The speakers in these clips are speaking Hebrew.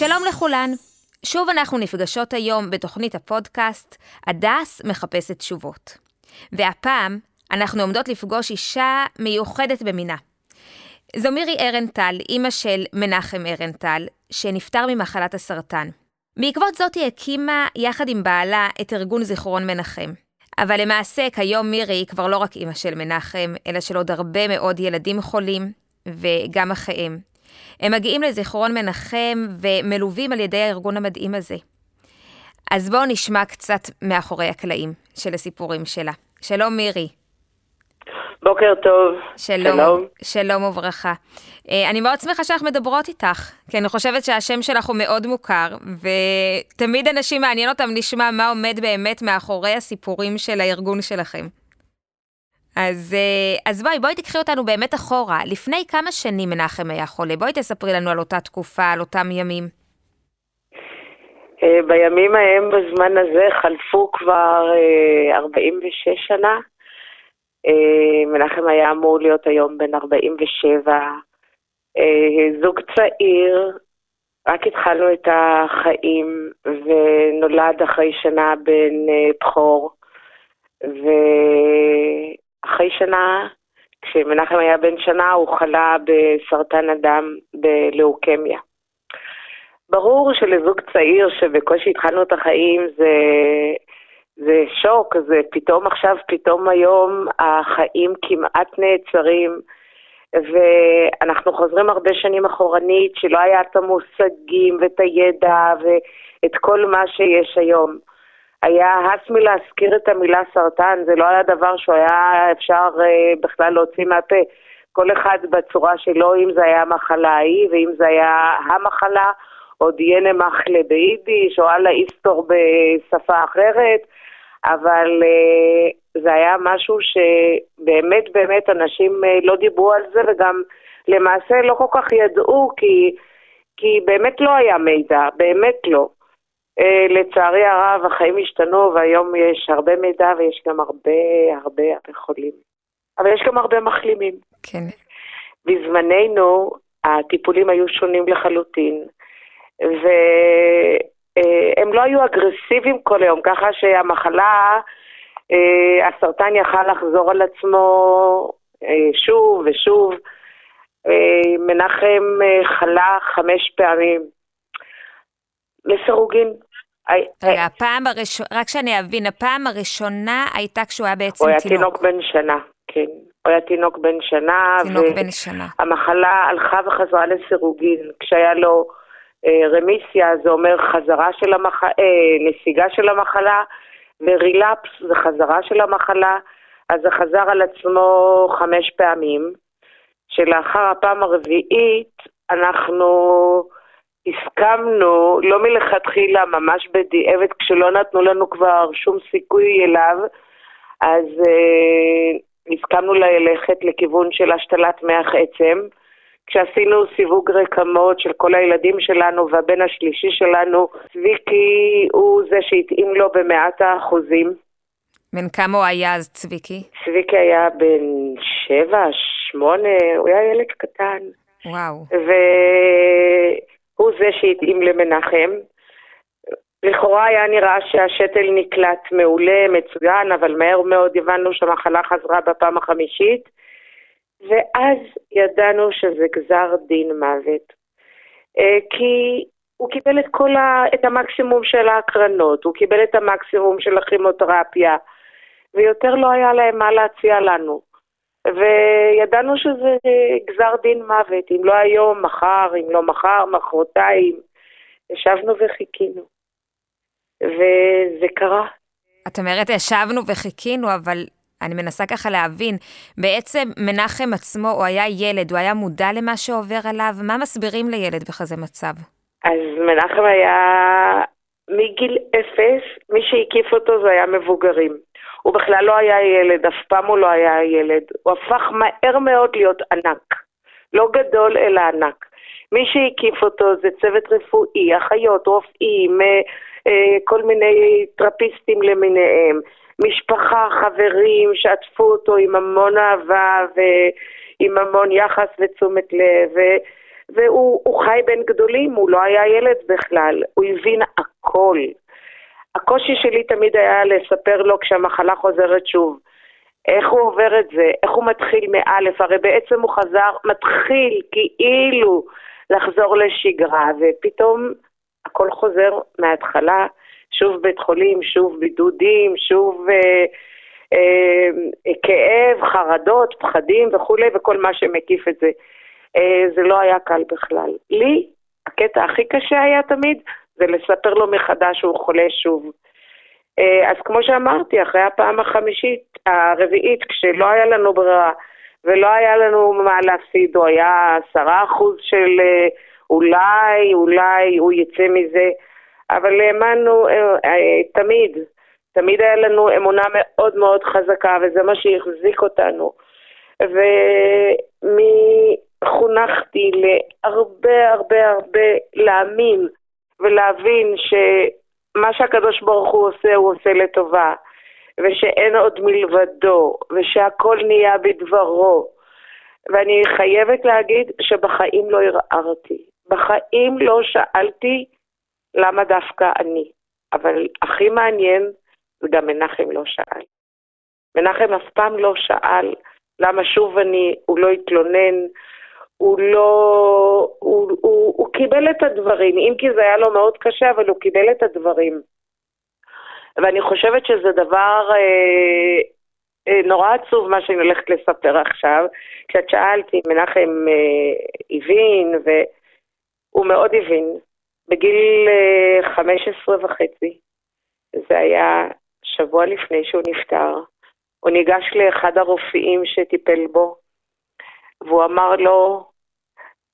שלום לכולן. שוב אנחנו נפגשות היום בתוכנית הפודקאסט הדס מחפשת תשובות. והפעם אנחנו עומדות לפגוש אישה מיוחדת במינה. זו מירי ארנטל, אימא של מנחם ארנטל, שנפטר ממחלת הסרטן. בעקבות זאת היא הקימה יחד עם בעלה את ארגון זיכרון מנחם. אבל למעשה כיום מירי היא כבר לא רק אימא של מנחם, אלא של עוד הרבה מאוד ילדים חולים, וגם אחיהם. הם מגיעים לזיכרון מנחם ומלווים על ידי הארגון המדהים הזה. אז בואו נשמע קצת מאחורי הקלעים של הסיפורים שלה. שלום מירי. בוקר טוב. שלום, שלום, שלום וברכה. אה, אני מאוד שמחה שאנחנו מדברות איתך, כי אני חושבת שהשם שלך הוא מאוד מוכר, ותמיד אנשים מעניין אותם לשמוע מה עומד באמת מאחורי הסיפורים של הארגון שלכם. אז, אה, אז בואי, בואי תקחי אותנו באמת אחורה. לפני כמה שנים מנחם היה חולה? בואי תספרי לנו על אותה תקופה, על אותם ימים. אה, בימים ההם, בזמן הזה, חלפו כבר 46 שנה. אה, מנחם היה אמור להיות היום בן 47, אה, זוג צעיר, רק התחלנו את החיים ונולד אחרי שנה בן בכור, ואחרי שנה, כשמנחם היה בן שנה, הוא חלה בסרטן הדם בלאוקמיה. ברור שלזוג צעיר שבקושי התחלנו את החיים זה זה שוק, זה פתאום עכשיו, פתאום היום החיים כמעט נעצרים, ואנחנו חוזרים הרבה שנים אחורנית, שלא היה את המושגים ואת הידע ואת כל מה שיש היום. היה הס מלהזכיר את המילה סרטן, זה לא היה דבר שהוא היה אפשר uh, בכלל להוציא מהפה. כל אחד בצורה שלו, אם זה היה המחלה ההיא, ואם זה היה המחלה, או דיאנה מחלה ביידיש, או אללה איסטור בשפה אחרת. אבל uh, זה היה משהו שבאמת באמת אנשים uh, לא דיברו על זה וגם למעשה לא כל כך ידעו כי, כי באמת לא היה מידע, באמת לא. Uh, לצערי הרב החיים השתנו והיום יש הרבה מידע ויש גם הרבה הרבה הרבה חולים. אבל יש גם הרבה מחלימים. כן. בזמננו הטיפולים היו שונים לחלוטין. ו... אה, לא היו אגרסיביים כל היום, ככה שהמחלה, אה, הסרטן יכל לחזור על עצמו אה, שוב ושוב. מנחם חלה חמש פעמים לסירוגין. רגע, הפעם הראשונה, רק שאני אבין, הפעם הראשונה הייתה כשהוא היה בעצם תינוק. הוא היה תינוק בן שנה, כן. הוא היה תינוק בן שנה. תינוק בן שנה. המחלה הלכה וחזרה לסירוגין, כשהיה לו אה, רמיסיה זה אומר חזרה של המחלה, אה, נסיגה של המחלה, ורילפס זה חזרה של המחלה, אז זה חזר על עצמו חמש פעמים, שלאחר הפעם הרביעית אנחנו הסכמנו, לא מלכתחילה, ממש בדיעבד, כשלא נתנו לנו כבר שום סיכוי אליו, אז אה, הסכמנו ללכת לכיוון של השתלת מח עצם. כשעשינו סיווג רקמות של כל הילדים שלנו והבן השלישי שלנו, צביקי הוא זה שהתאים לו במאת האחוזים. בן כמה הוא היה אז צביקי? צביקי היה בן שבע, שמונה, הוא היה ילד קטן. וואו. והוא זה שהתאים למנחם. לכאורה היה נראה שהשתל נקלט מעולה, מצוין, אבל מהר מאוד הבנו שהמחלה חזרה בפעם החמישית. ואז ידענו שזה גזר דין מוות. אה, כי הוא קיבל את כל ה... את המקסימום של ההקרנות, הוא קיבל את המקסימום של הכימותרפיה, ויותר לא היה להם מה להציע לנו. וידענו שזה גזר דין מוות, אם לא היום, מחר, אם לא מחר, מחרתיים. ישבנו וחיכינו. וזה קרה. את אומרת, ישבנו וחיכינו, אבל אני מנסה ככה להבין, בעצם מנחם עצמו, הוא היה ילד, הוא היה מודע למה שעובר עליו, מה מסבירים לילד בכזה מצב? אז מנחם היה מגיל אפס, מי שהקיף אותו זה היה מבוגרים. הוא בכלל לא היה ילד, אף פעם הוא לא היה ילד. הוא הפך מהר מאוד להיות ענק. לא גדול, אלא ענק. מי שהקיף אותו זה צוות רפואי, אחיות, רופאים, אה, אה, כל מיני טרפיסטים למיניהם. משפחה, חברים שעטפו אותו עם המון אהבה ועם המון יחס ותשומת לב, ו... והוא חי בין גדולים, הוא לא היה ילד בכלל, הוא הבין הכל. הקושי שלי תמיד היה לספר לו כשהמחלה חוזרת שוב. איך הוא עובר את זה, איך הוא מתחיל מאלף, הרי בעצם הוא חזר, מתחיל כאילו לחזור לשגרה, ופתאום הכל חוזר מההתחלה, שוב בית חולים, שוב בידודים, שוב אה, אה, כאב, חרדות, פחדים וכולי, וכל מה שמקיף את זה. אה, זה לא היה קל בכלל. לי, הקטע הכי קשה היה תמיד, זה לספר לו מחדש שהוא חולה שוב. אה, אז כמו שאמרתי, אחרי הפעם החמישית, הרביעית, כשלא היה לנו ברירה ולא היה לנו מה להפסיד, או היה עשרה אחוז של אה, אולי, אולי הוא יצא מזה, אבל האמנו תמיד, תמיד היה לנו אמונה מאוד מאוד חזקה, וזה מה שהחזיק אותנו. וחונכתי להרבה הרבה הרבה להאמין ולהבין שמה שהקדוש ברוך הוא עושה, הוא עושה לטובה, ושאין עוד מלבדו, ושהכל נהיה בדברו. ואני חייבת להגיד שבחיים לא ערערתי, בחיים לא שאלתי למה דווקא אני. אבל הכי מעניין וגם מנחם לא שאל. מנחם אף פעם לא שאל למה שוב אני, הוא לא התלונן, הוא לא... הוא, הוא, הוא קיבל את הדברים, אם כי זה היה לו מאוד קשה, אבל הוא קיבל את הדברים. ואני חושבת שזה דבר אה, אה, נורא עצוב מה שאני הולכת לספר עכשיו. כשאת שאלת אם מנחם אה, הבין, והוא מאוד הבין. בגיל אה, 15 וחצי, זה היה שבוע לפני שהוא נפטר, הוא ניגש לאחד הרופאים שטיפל בו, והוא אמר לו,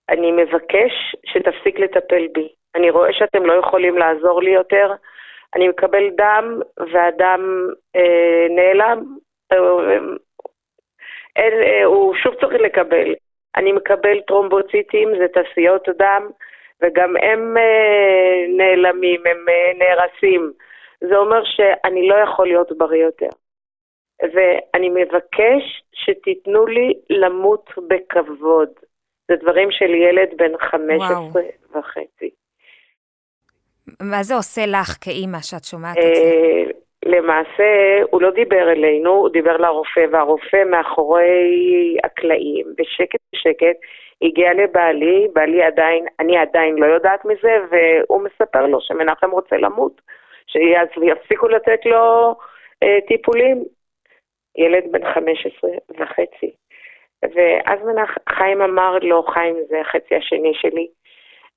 אני מבקש שתפסיק לטפל בי. אני רואה שאתם לא יכולים לעזור לי יותר. אני מקבל דם, והדם אה, נעלם. אה, אה, הוא שוב צריך לקבל. אני מקבל טרומבוציטים, זה תעשיות דם, וגם הם אה, נעלמים, הם אה, נהרסים. זה אומר שאני לא יכול להיות בריא יותר. ואני מבקש שתיתנו לי למות בכבוד. זה דברים של ילד בן 15 וואו. וחצי. מה זה עושה לך כאימא שאת שומעת את זה? אה, למעשה, הוא לא דיבר אלינו, הוא דיבר לרופא, והרופא מאחורי הקלעים, בשקט בשקט, הגיע לבעלי, בעלי עדיין, אני עדיין לא יודעת מזה, והוא מספר לו שמנחם רוצה למות. שיפסיקו לתת לו אה, טיפולים. ילד בן 15 וחצי. ואז מנח, חיים אמר לו, חיים זה החצי השני שלי,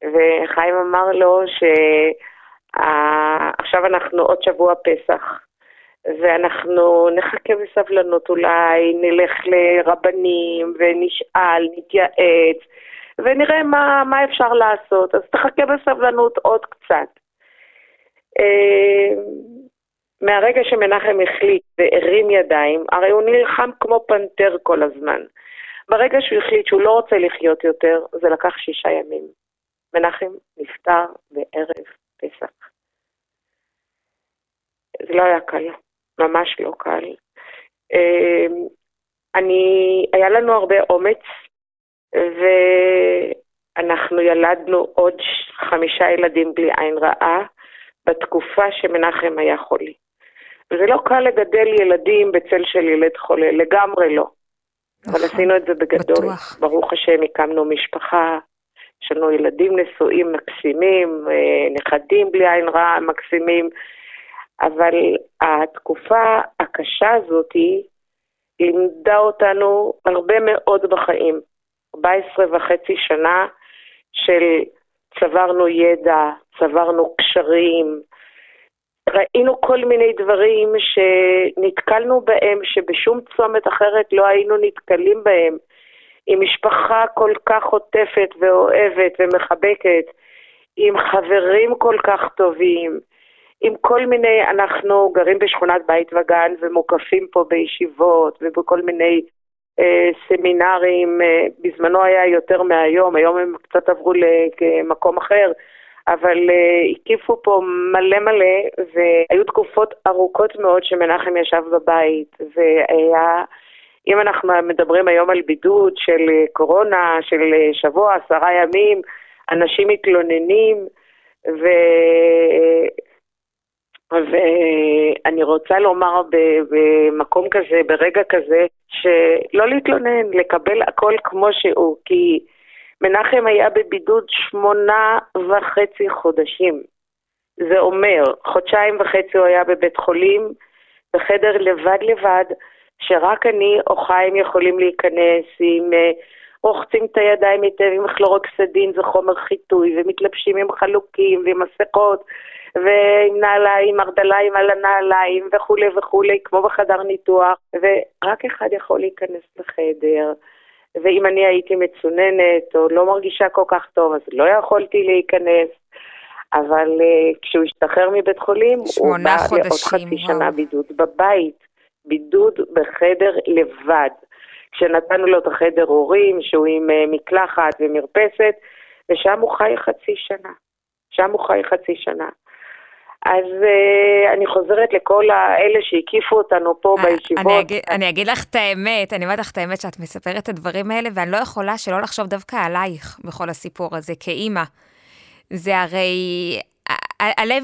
וחיים אמר לו שעכשיו אנחנו עוד שבוע פסח, ואנחנו נחכה בסבלנות אולי, נלך לרבנים ונשאל, נתייעץ, ונראה מה, מה אפשר לעשות. אז תחכה בסבלנות עוד קצת. אה, מהרגע שמנחם החליט והרים ידיים, הרי הוא נלחם כמו פנתר כל הזמן. ברגע שהוא החליט שהוא לא רוצה לחיות יותר, זה לקח שישה ימים. מנחם נפטר בערב פסח. זה לא היה קל, ממש לא קל. אה, אני, היה לנו הרבה אומץ, ואנחנו ילדנו עוד חמישה ילדים בלי עין רעה, בתקופה שמנחם היה חולי. וזה לא קל לגדל ילדים בצל של ילד חולה, לגמרי לא. נכון, אבל עשינו את זה בגדול. בטוח. ברוך השם, הקמנו משפחה, יש לנו ילדים נשואים מקסימים, אה, נכדים בלי עין רע מקסימים, אבל התקופה הקשה הזאת לימדה אותנו הרבה מאוד בחיים. 14 וחצי שנה של צברנו ידע, צברנו קשרים, ראינו כל מיני דברים שנתקלנו בהם, שבשום צומת אחרת לא היינו נתקלים בהם. עם משפחה כל כך עוטפת ואוהבת ומחבקת, עם חברים כל כך טובים, עם כל מיני, אנחנו גרים בשכונת בית וגן ומוקפים פה בישיבות ובכל מיני אה, סמינרים, אה, בזמנו היה יותר מהיום, היום הם קצת עברו למקום אחר, אבל uh, הקיפו פה מלא מלא, והיו תקופות ארוכות מאוד שמנחם ישב בבית, והיה אם אנחנו מדברים היום על בידוד של קורונה, של שבוע, עשרה ימים, אנשים מתלוננים, ו... ואני רוצה לומר במקום כזה, ברגע כזה, שלא להתלונן, לקבל הכל כמו שהוא, כי מנחם היה בבידוד שמונה וחצי חודשים. זה אומר, חודשיים וחצי הוא היה בבית חולים, בחדר לבד לבד, שרק אני או חיים יכולים להיכנס עם... Uh, רוחצים את הידיים היטב עם כלורוקסדין, זה חומר חיטוי, ומתלבשים עם חלוקים ועם מסכות, ועם נעליים, ארדליים על הנעליים וכולי וכולי, כמו בחדר ניתוח, ורק אחד יכול להיכנס לחדר. ואם אני הייתי מצוננת או לא מרגישה כל כך טוב, אז לא יכולתי להיכנס. אבל uh, כשהוא השתחרר מבית חולים, הוא בא לעוד חצי וואו. שנה בידוד בבית, בידוד בחדר לבד. כשנתנו לו את החדר הורים, שהוא עם אה, מקלחת ומרפסת, ושם הוא חי חצי שנה. שם הוא חי חצי שנה. אז uh, אני חוזרת לכל האלה שהקיפו אותנו פה uh, בישיבות. אני אגיד, אני אגיד לך את האמת, אני אומרת לך את האמת שאת מספרת את הדברים האלה, ואני לא יכולה שלא לחשוב דווקא עלייך בכל הסיפור הזה, כאימא. זה הרי, הלב,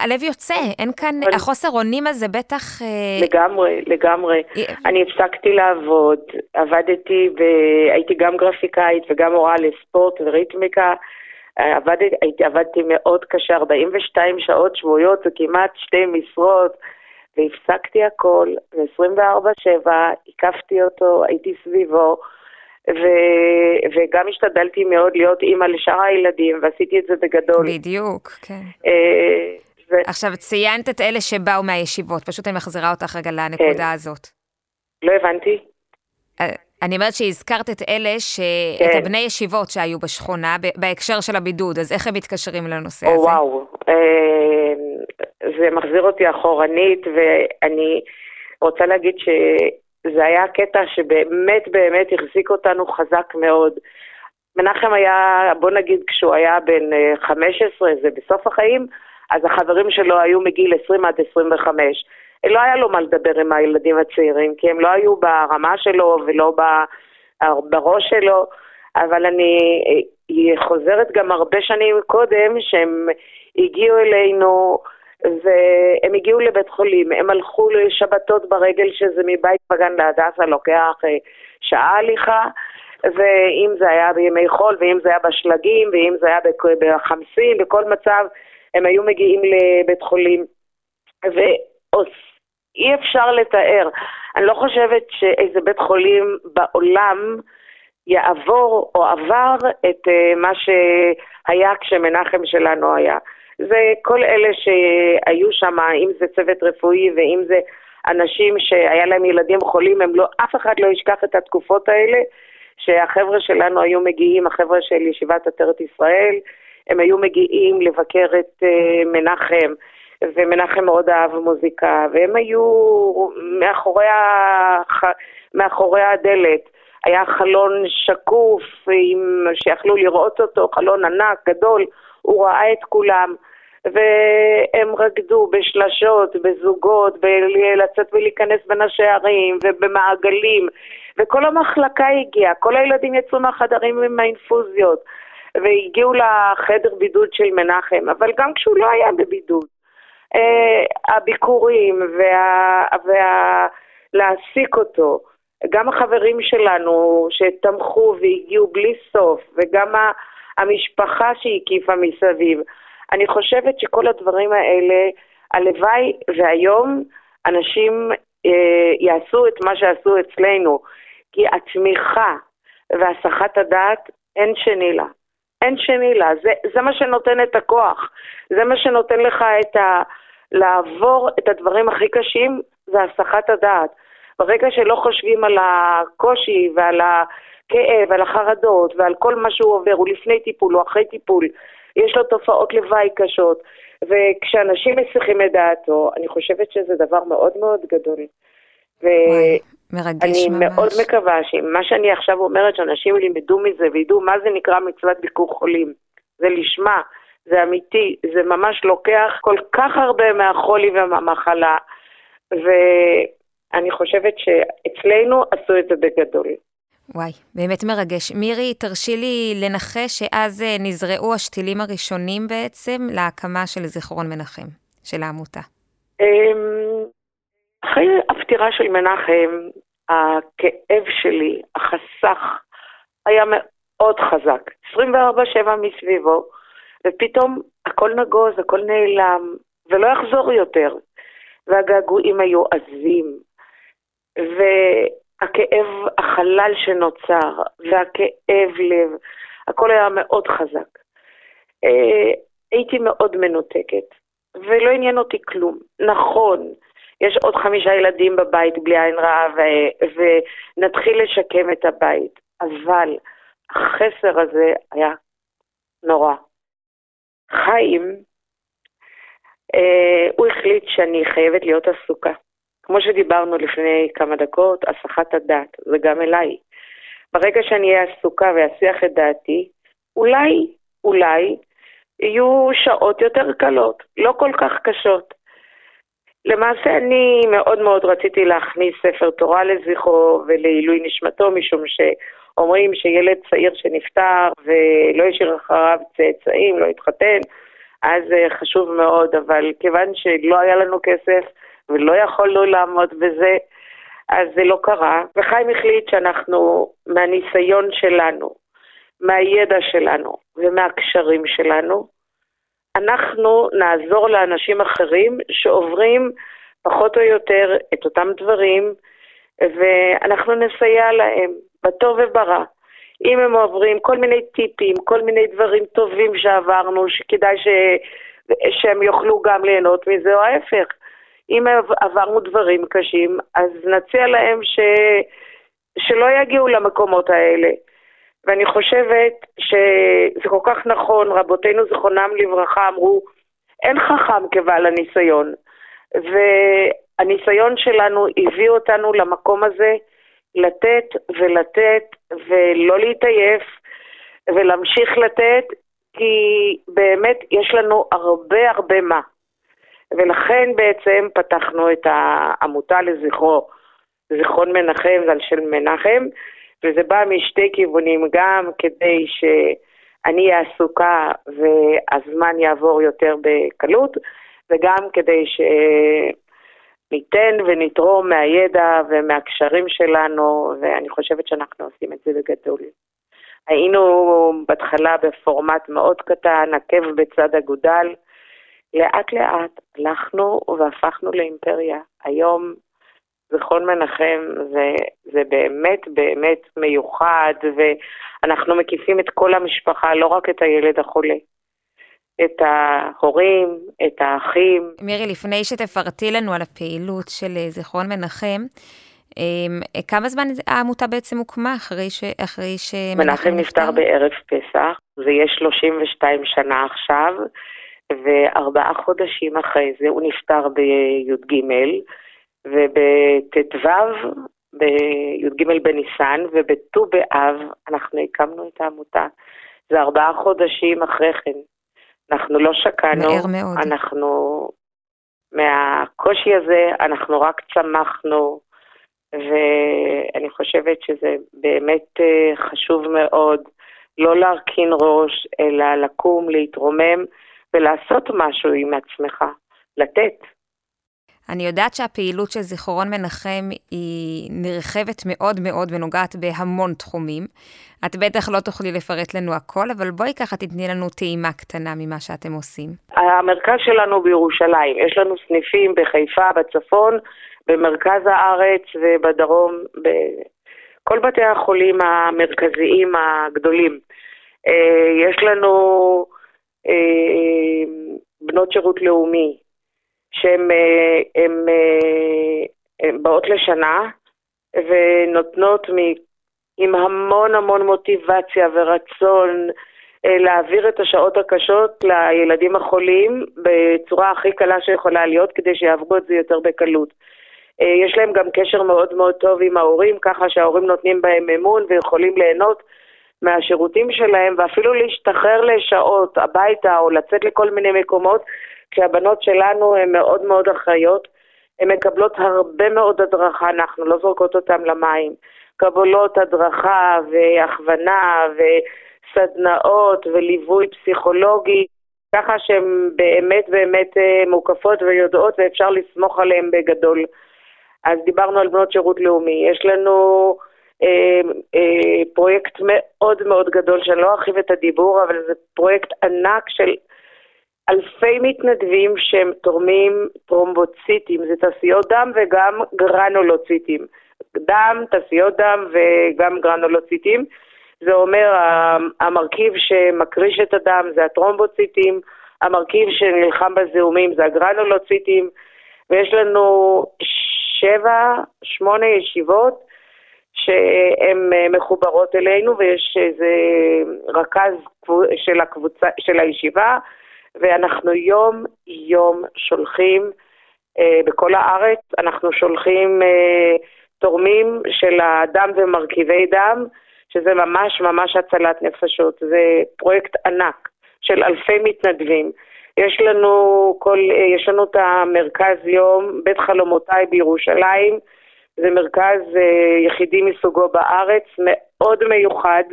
הלב יוצא, אין כאן, אבל... החוסר אונים הזה בטח... אה, לגמרי, לגמרי. אני הפסקתי לעבוד, עבדתי, ב... הייתי גם גרפיקאית וגם הוראה לספורט וריתמיקה. עבדתי, הייתי, עבדתי מאוד קשה, 42 שעות שבועיות, זה כמעט שתי משרות, והפסקתי הכל, ו-24-7, הקפתי אותו, הייתי סביבו. ו- וגם השתדלתי מאוד להיות אימא לשאר הילדים, ועשיתי את זה בגדול. בדיוק, כן. אה, ו... עכשיו, ציינת את אלה שבאו מהישיבות, פשוט אני מחזירה אותך רגע לנקודה כן. הזאת. לא הבנתי. אני אומרת שהזכרת את אלה, ש... כן. את הבני ישיבות שהיו בשכונה, בהקשר של הבידוד, אז איך הם מתקשרים לנושא או, הזה? וואו, אה, זה מחזיר אותי אחורנית, ואני רוצה להגיד ש... זה היה קטע שבאמת באמת החזיק אותנו חזק מאוד. מנחם היה, בוא נגיד, כשהוא היה בן 15, אה, זה בסוף החיים, אז החברים שלו היו מגיל 20 עד 25. לא היה לו מה לדבר עם הילדים הצעירים, כי הם לא היו ברמה שלו ולא בראש שלו, אבל אני חוזרת גם הרבה שנים קודם, שהם הגיעו אלינו והם הגיעו לבית חולים, הם הלכו לשבתות ברגל שזה מבית פגן להדסה, לוקח אה, שעה הליכה, ואם זה היה בימי חול, ואם זה היה בשלגים, ואם זה היה בחמסים, בכל מצב, הם היו מגיעים לבית חולים. ואי אפשר לתאר. אני לא חושבת שאיזה בית חולים בעולם יעבור או עבר את אה, מה שהיה כשמנחם שלנו היה. זה כל אלה שהיו שם, אם זה צוות רפואי ואם זה אנשים שהיה להם ילדים חולים, הם לא, אף אחד לא ישכח את התקופות האלה, שהחבר'ה שלנו היו מגיעים, החבר'ה של ישיבת עטרת ישראל, הם היו מגיעים לבקר את uh, מנחם, ומנחם מאוד אהב מוזיקה, והם היו מאחורי, הח... מאחורי הדלת. היה חלון שקוף, עם... שיכלו לראות אותו, חלון ענק, גדול, הוא ראה את כולם, והם רקדו בשלשות, בזוגות, בלצאת ולהיכנס בין השערים ובמעגלים, וכל המחלקה הגיעה, כל הילדים יצאו מהחדרים עם האינפוזיות, והגיעו לחדר בידוד של מנחם, אבל גם כשהוא לא היה בבידוד. Uh, הביקורים וה... וה... אותו, גם החברים שלנו שתמכו והגיעו בלי סוף, וגם המשפחה שהקיפה מסביב. אני חושבת שכל הדברים האלה, הלוואי והיום אנשים אה, יעשו את מה שעשו אצלנו, כי התמיכה והסחת הדעת, אין שני לה. אין שני לה. זה, זה מה שנותן את הכוח. זה מה שנותן לך את ה... לעבור את הדברים הכי קשים, זה הסחת הדעת. ברגע שלא חושבים על הקושי ועל הכאב, על החרדות ועל כל מה שהוא עובר, הוא לפני טיפול, הוא אחרי טיפול, יש לו תופעות לוואי קשות, וכשאנשים מסיחים את דעתו, אני חושבת שזה דבר מאוד מאוד גדול. וואי, מרגש ממש. אני מאוד מקווה שמה שאני עכשיו אומרת, שאנשים ילמדו מזה וידעו מה זה נקרא מצוות ביקור חולים. זה לשמה, זה אמיתי, זה ממש לוקח כל כך הרבה מהחולי ומהמחלה. ו... אני חושבת שאצלנו עשו את זה בגדול. וואי, באמת מרגש. מירי, תרשי לי לנחש שאז אה, נזרעו השתילים הראשונים בעצם להקמה של זיכרון מנחם, של העמותה. אמ, אחרי הפטירה של מנחם, הכאב שלי, החסך, היה מאוד חזק. 24-7 מסביבו, ופתאום הכל נגוז, הכל נעלם, ולא יחזור יותר. והגעגועים היו עזים, והכאב, החלל שנוצר, והכאב לב, הכל היה מאוד חזק. אה, הייתי מאוד מנותקת, ולא עניין אותי כלום. נכון, יש עוד חמישה ילדים בבית בלי עין רעה, ונתחיל לשקם את הבית, אבל החסר הזה היה נורא. חיים, אה, הוא החליט שאני חייבת להיות עסוקה. כמו שדיברנו לפני כמה דקות, הסחת הדעת, זה גם אליי. ברגע שאני אהיה עסוקה ואסיח את דעתי, אולי, אולי, יהיו שעות יותר קלות, לא כל כך קשות. למעשה אני מאוד מאוד רציתי להכניס ספר תורה לזכרו ולעילוי נשמתו, משום שאומרים שילד צעיר שנפטר ולא השאיר אחריו צאצאים, לא התחתן, אז זה חשוב מאוד, אבל כיוון שלא היה לנו כסף ולא יכולנו לעמוד בזה, אז זה לא קרה. וחיים החליט שאנחנו, מהניסיון שלנו, מהידע שלנו ומהקשרים שלנו, אנחנו נעזור לאנשים אחרים שעוברים פחות או יותר את אותם דברים, ואנחנו נסייע להם, בטוב וברע. אם הם עוברים כל מיני טיפים, כל מיני דברים טובים שעברנו, שכדאי ש... שהם יוכלו גם ליהנות מזה, או ההפך. אם עברנו דברים קשים, אז נציע להם ש... שלא יגיעו למקומות האלה. ואני חושבת שזה כל כך נכון, רבותינו זיכרונם לברכה אמרו, אין חכם כבעל הניסיון. והניסיון שלנו הביא אותנו למקום הזה לתת ולתת ולא להתעייף ולהמשיך לתת, כי באמת יש לנו הרבה הרבה מה. ולכן בעצם פתחנו את העמותה לזכרו, זיכרון מנחם, זה על של מנחם, וזה בא משתי כיוונים, גם כדי שאני אהיה עסוקה והזמן יעבור יותר בקלות, וגם כדי שניתן ונתרום מהידע ומהקשרים שלנו, ואני חושבת שאנחנו עושים את זה בגדול. היינו בהתחלה בפורמט מאוד קטן, עקב בצד אגודל. לאט לאט הלכנו והפכנו לאימפריה. היום זיכרון מנחם זה, זה באמת באמת מיוחד, ואנחנו מקיפים את כל המשפחה, לא רק את הילד החולה. את ההורים, את האחים. מירי, לפני שתפרטי לנו על הפעילות של זיכרון מנחם, אמ, כמה זמן העמותה בעצם הוקמה אחרי ש... אחרי ש... מנחם נפטר בערב פסח, זה יהיה 32 שנה עכשיו, וארבעה חודשים אחרי זה הוא נפטר בי"ג, ובט"ו, בי"ג בניסן, ובט"ו באב אנחנו הקמנו את העמותה. זה ארבעה חודשים אחרי כן. אנחנו לא שקענו. מהר מאוד. אנחנו, מהקושי הזה, אנחנו רק צמחנו, ואני חושבת שזה באמת אה, חשוב מאוד לא להרכין ראש, אלא לקום, להתרומם ולעשות משהו עם עצמך, לתת. אני יודעת שהפעילות של זיכרון מנחם היא נרחבת מאוד מאוד ונוגעת בהמון תחומים. את בטח לא תוכלי לפרט לנו הכל, אבל בואי ככה תתני לנו טעימה קטנה ממה שאתם עושים. המרכז שלנו בירושלים, יש לנו סניפים בחיפה, בצפון, במרכז הארץ ובדרום, בכל בתי החולים המרכזיים הגדולים. אה, יש לנו אה, בנות שירות לאומי, שהן אה, באות לשנה ונותנות מ, עם המון המון מוטיבציה ורצון להעביר את השעות הקשות לילדים החולים בצורה הכי קלה שיכולה להיות כדי שיעברו את זה יותר בקלות. אה, יש להם גם קשר מאוד מאוד טוב עם ההורים, ככה שההורים נותנים בהם אמון ויכולים ליהנות מהשירותים שלהם, ואפילו להשתחרר לשעות הביתה או לצאת לכל מיני מקומות, כי הבנות שלנו הן מאוד מאוד אחראיות, הן מקבלות הרבה מאוד הדרכה, אנחנו לא זורקות אותן למים. קבלות הדרכה והכוונה וסדנאות וליווי פסיכולוגי, ככה שהן באמת באמת אה, מוקפות ויודעות ואפשר לסמוך עליהן בגדול. אז דיברנו על בנות שירות לאומי. יש לנו אה, אה, פרויקט מאוד מאוד גדול, שאני לא ארחיב את הדיבור, אבל זה פרויקט ענק של אלפי מתנדבים שהם תורמים טרומבוציטים, זה תעשיות דם וגם גרנולוציטים. דם, תעשיות דם וגם גרנולוציטים. זה אומר המרכיב שמקריש את הדם זה הטרומבוציטים, המרכיב שנלחם בזיהומים זה הגרנולוציטים, ויש לנו שבע, שמונה ישיבות שהן מחוברות אלינו, ויש איזה רכז של, הקבוצה, של הישיבה, ואנחנו יום יום שולחים אה, בכל הארץ, אנחנו שולחים אה, תורמים של הדם ומרכיבי דם, שזה ממש ממש הצלת נפשות. זה פרויקט ענק של אלפי מתנדבים. יש לנו, כל, יש לנו את המרכז יום, בית חלומותיי בירושלים, זה מרכז אה, יחידי מסוגו בארץ, מאוד מיוחד.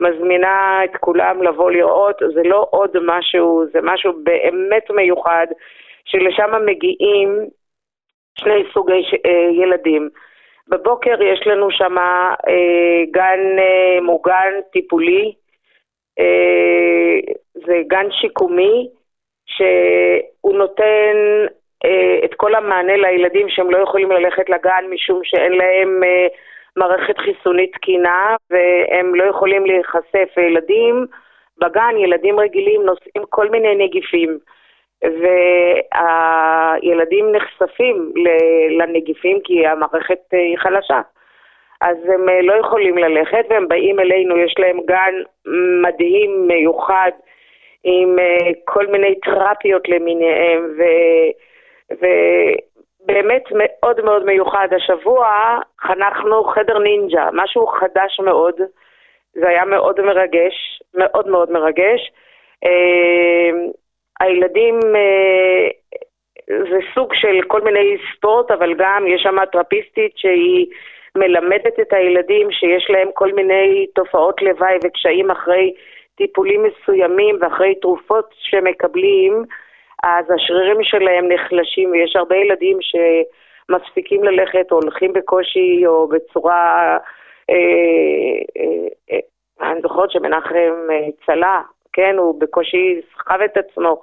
מזמינה את כולם לבוא לראות, זה לא עוד משהו, זה משהו באמת מיוחד, שלשם מגיעים שני סוגי אה, ילדים. בבוקר יש לנו שם אה, גן אה, מוגן טיפולי, אה, זה גן שיקומי, שהוא נותן אה, את כל המענה לילדים שהם לא יכולים ללכת לגן משום שאין להם אה, מערכת חיסונית תקינה והם לא יכולים להיחשף. ילדים בגן, ילדים רגילים, נושאים כל מיני נגיפים. והילדים נחשפים לנגיפים כי המערכת אה, היא חלשה. אז הם אה, לא יכולים ללכת והם באים אלינו, יש להם גן מדהים, מיוחד, עם אה, כל מיני תרפיות למיניהם, ו... ובאמת מאוד מאוד מיוחד. השבוע חנכנו חדר נינג'ה, משהו חדש מאוד, זה היה מאוד מרגש, מאוד מאוד מרגש. הילדים, אה, זה סוג של כל מיני ספורט, אבל גם יש שם טרפיסטית שהיא מלמדת את הילדים שיש להם כל מיני תופעות לוואי וקשיים אחרי טיפולים מסוימים ואחרי תרופות שמקבלים, אז השרירים שלהם נחלשים, ויש הרבה ילדים שמספיקים ללכת הולכים בקושי או בצורה... אה, אה, אה, אני זוכרת שמנחם צלה, כן, הוא בקושי סחב את עצמו,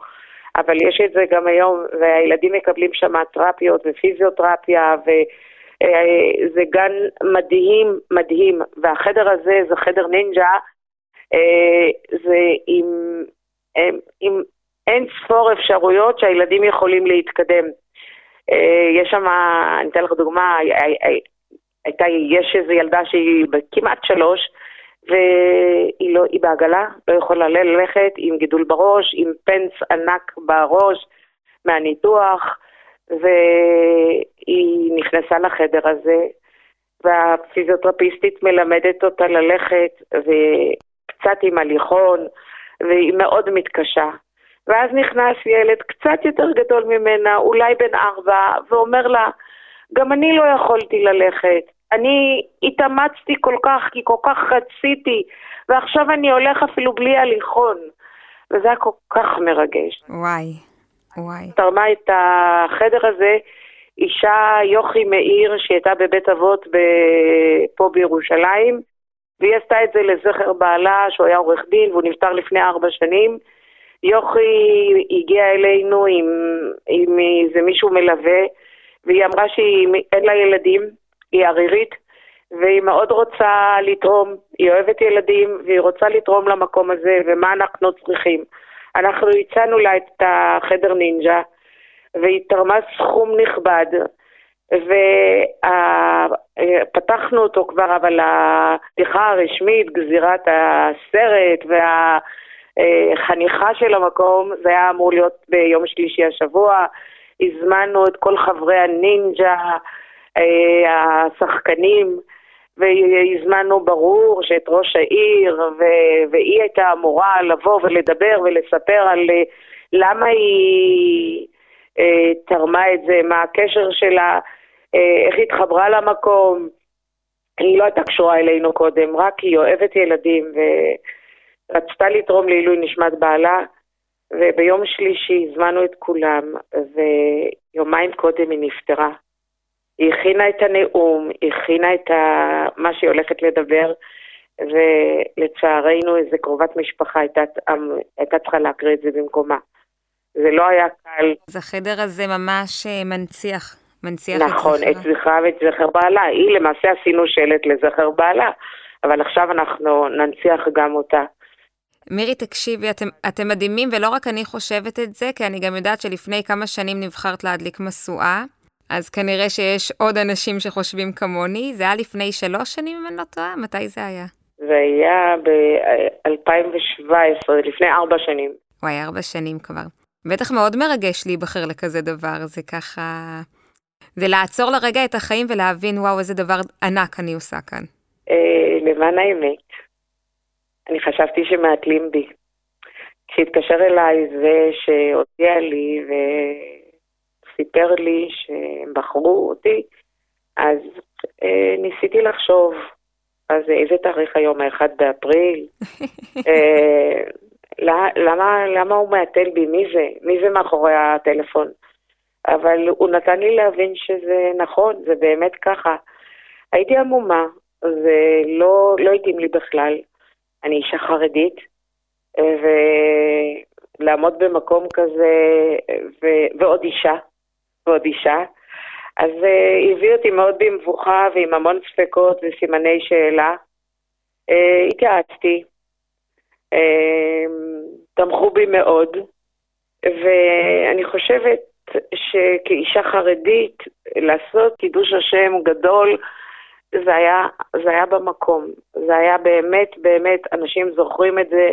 אבל יש את זה גם היום, והילדים מקבלים שם תרפיות ופיזיותרפיה, וזה גן מדהים, מדהים, והחדר הזה זה חדר נינג'ה, זה עם, עם אין ספור אפשרויות שהילדים יכולים להתקדם. אה, יש שם, אני אתן לך דוגמה, הייתה, יש איזו ילדה שהיא כמעט שלוש, והיא לא, היא בעגלה, לא יכולה ללכת עם גידול בראש, עם פנס ענק בראש מהניתוח, והיא נכנסה לחדר הזה, והפיזיותרפיסטית מלמדת אותה ללכת, וקצת עם הליכון, והיא מאוד מתקשה. ואז נכנס ילד קצת יותר גדול ממנה, אולי בן ארבע, ואומר לה, גם אני לא יכולתי ללכת. אני התאמצתי כל כך, כי כל כך רציתי, ועכשיו אני הולך אפילו בלי הליכון. וזה היה כל כך מרגש. וואי, וואי. תרמה את החדר הזה אישה יוכי מאיר, שהייתה בבית אבות ב... פה בירושלים, והיא עשתה את זה לזכר בעלה, שהוא היה עורך דין, והוא נפטר לפני ארבע שנים. יוכי הגיעה אלינו עם, עם איזה מישהו מלווה, והיא אמרה שאין לה ילדים, היא ערירית, והיא מאוד רוצה לתרום, היא אוהבת ילדים, והיא רוצה לתרום למקום הזה, ומה אנחנו צריכים. אנחנו הצענו לה את החדר נינג'ה, והיא תרמה סכום נכבד, ופתחנו אותו כבר, אבל הפתיחה הרשמית, גזירת הסרט והחניכה של המקום, זה היה אמור להיות ביום שלישי השבוע. הזמנו את כל חברי הנינג'ה, אה, השחקנים, והזמנו ברור שאת ראש העיר, ו- והיא הייתה אמורה לבוא ולדבר ולספר על אה, למה היא אה, תרמה את זה, מה הקשר שלה, אה, איך התחברה למקום. היא לא הייתה קשורה אלינו קודם, רק היא אוהבת ילדים ורצתה לתרום לעילוי נשמת בעלה, וביום שלישי הזמנו את כולם, ויומיים קודם היא נפטרה. היא הכינה את הנאום, היא הכינה את ה... מה שהיא הולכת לדבר, ולצערנו איזה קרובת משפחה הייתה, הייתה צריכה להקריא את זה במקומה. זה לא היה קל. אז החדר הזה ממש אה, מנציח, מנציח נכון, את זכרה. את זכרה ואת זכר בעלה. היא למעשה עשינו שלט לזכר בעלה, אבל עכשיו אנחנו ננציח גם אותה. מירי, תקשיבי, אתם, אתם מדהימים, ולא רק אני חושבת את זה, כי אני גם יודעת שלפני כמה שנים נבחרת להדליק משואה, אז כנראה שיש עוד אנשים שחושבים כמוני. זה היה לפני שלוש שנים, אם אני לא טועה? מתי זה היה? זה היה ב-2017, לפני ארבע שנים. וואי, ארבע שנים כבר. בטח מאוד מרגש להיבחר לכזה דבר, זה ככה... זה לעצור לרגע את החיים ולהבין, וואו, איזה דבר ענק אני עושה כאן. אה, למען האמת, אני חשבתי שמעטלים בי. כשהתקשר אליי זה שהודיע לי וסיפר לי שהם בחרו אותי, אז אה, ניסיתי לחשוב, אז איזה תאריך היום? ה-1 באפריל? אה, למה, למה הוא מעטל בי? מי זה? מי זה מאחורי הטלפון? אבל הוא נתן לי להבין שזה נכון, זה באמת ככה. הייתי עמומה, זה לא, לא התאים לי בכלל. אני אישה חרדית, ולעמוד במקום כזה, ו... ועוד אישה, ועוד אישה, אז uh, הביא אותי מאוד במבוכה ועם המון ספקות וסימני שאלה. Uh, התייעצתי, uh, תמכו בי מאוד, ואני חושבת שכאישה חרדית, לעשות קידוש השם גדול, זה היה, זה היה במקום. זה היה באמת, באמת, אנשים זוכרים את זה.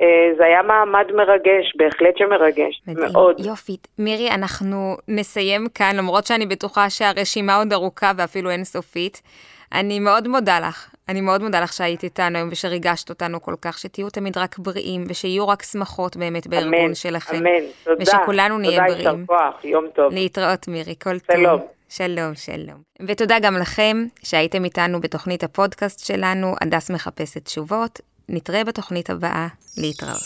אה, זה היה מעמד מרגש, בהחלט שמרגש, מדהים. מאוד. יופי. מירי, אנחנו נסיים כאן, למרות שאני בטוחה שהרשימה עוד ארוכה ואפילו אינסופית. אני מאוד מודה לך. אני מאוד מודה לך שהיית איתנו היום ושריגשת אותנו כל כך, שתהיו תמיד רק בריאים ושיהיו רק שמחות באמת בארגון אמן, שלכם. אמן, תודה. ושכולנו נהיה תודה, בריאים. תודה, יישר כוח, יום טוב. להתראות מירי, כל טוב. שלום. שלום, שלום. ותודה גם לכם שהייתם איתנו בתוכנית הפודקאסט שלנו, הדס מחפשת תשובות. נתראה בתוכנית הבאה. להתראות.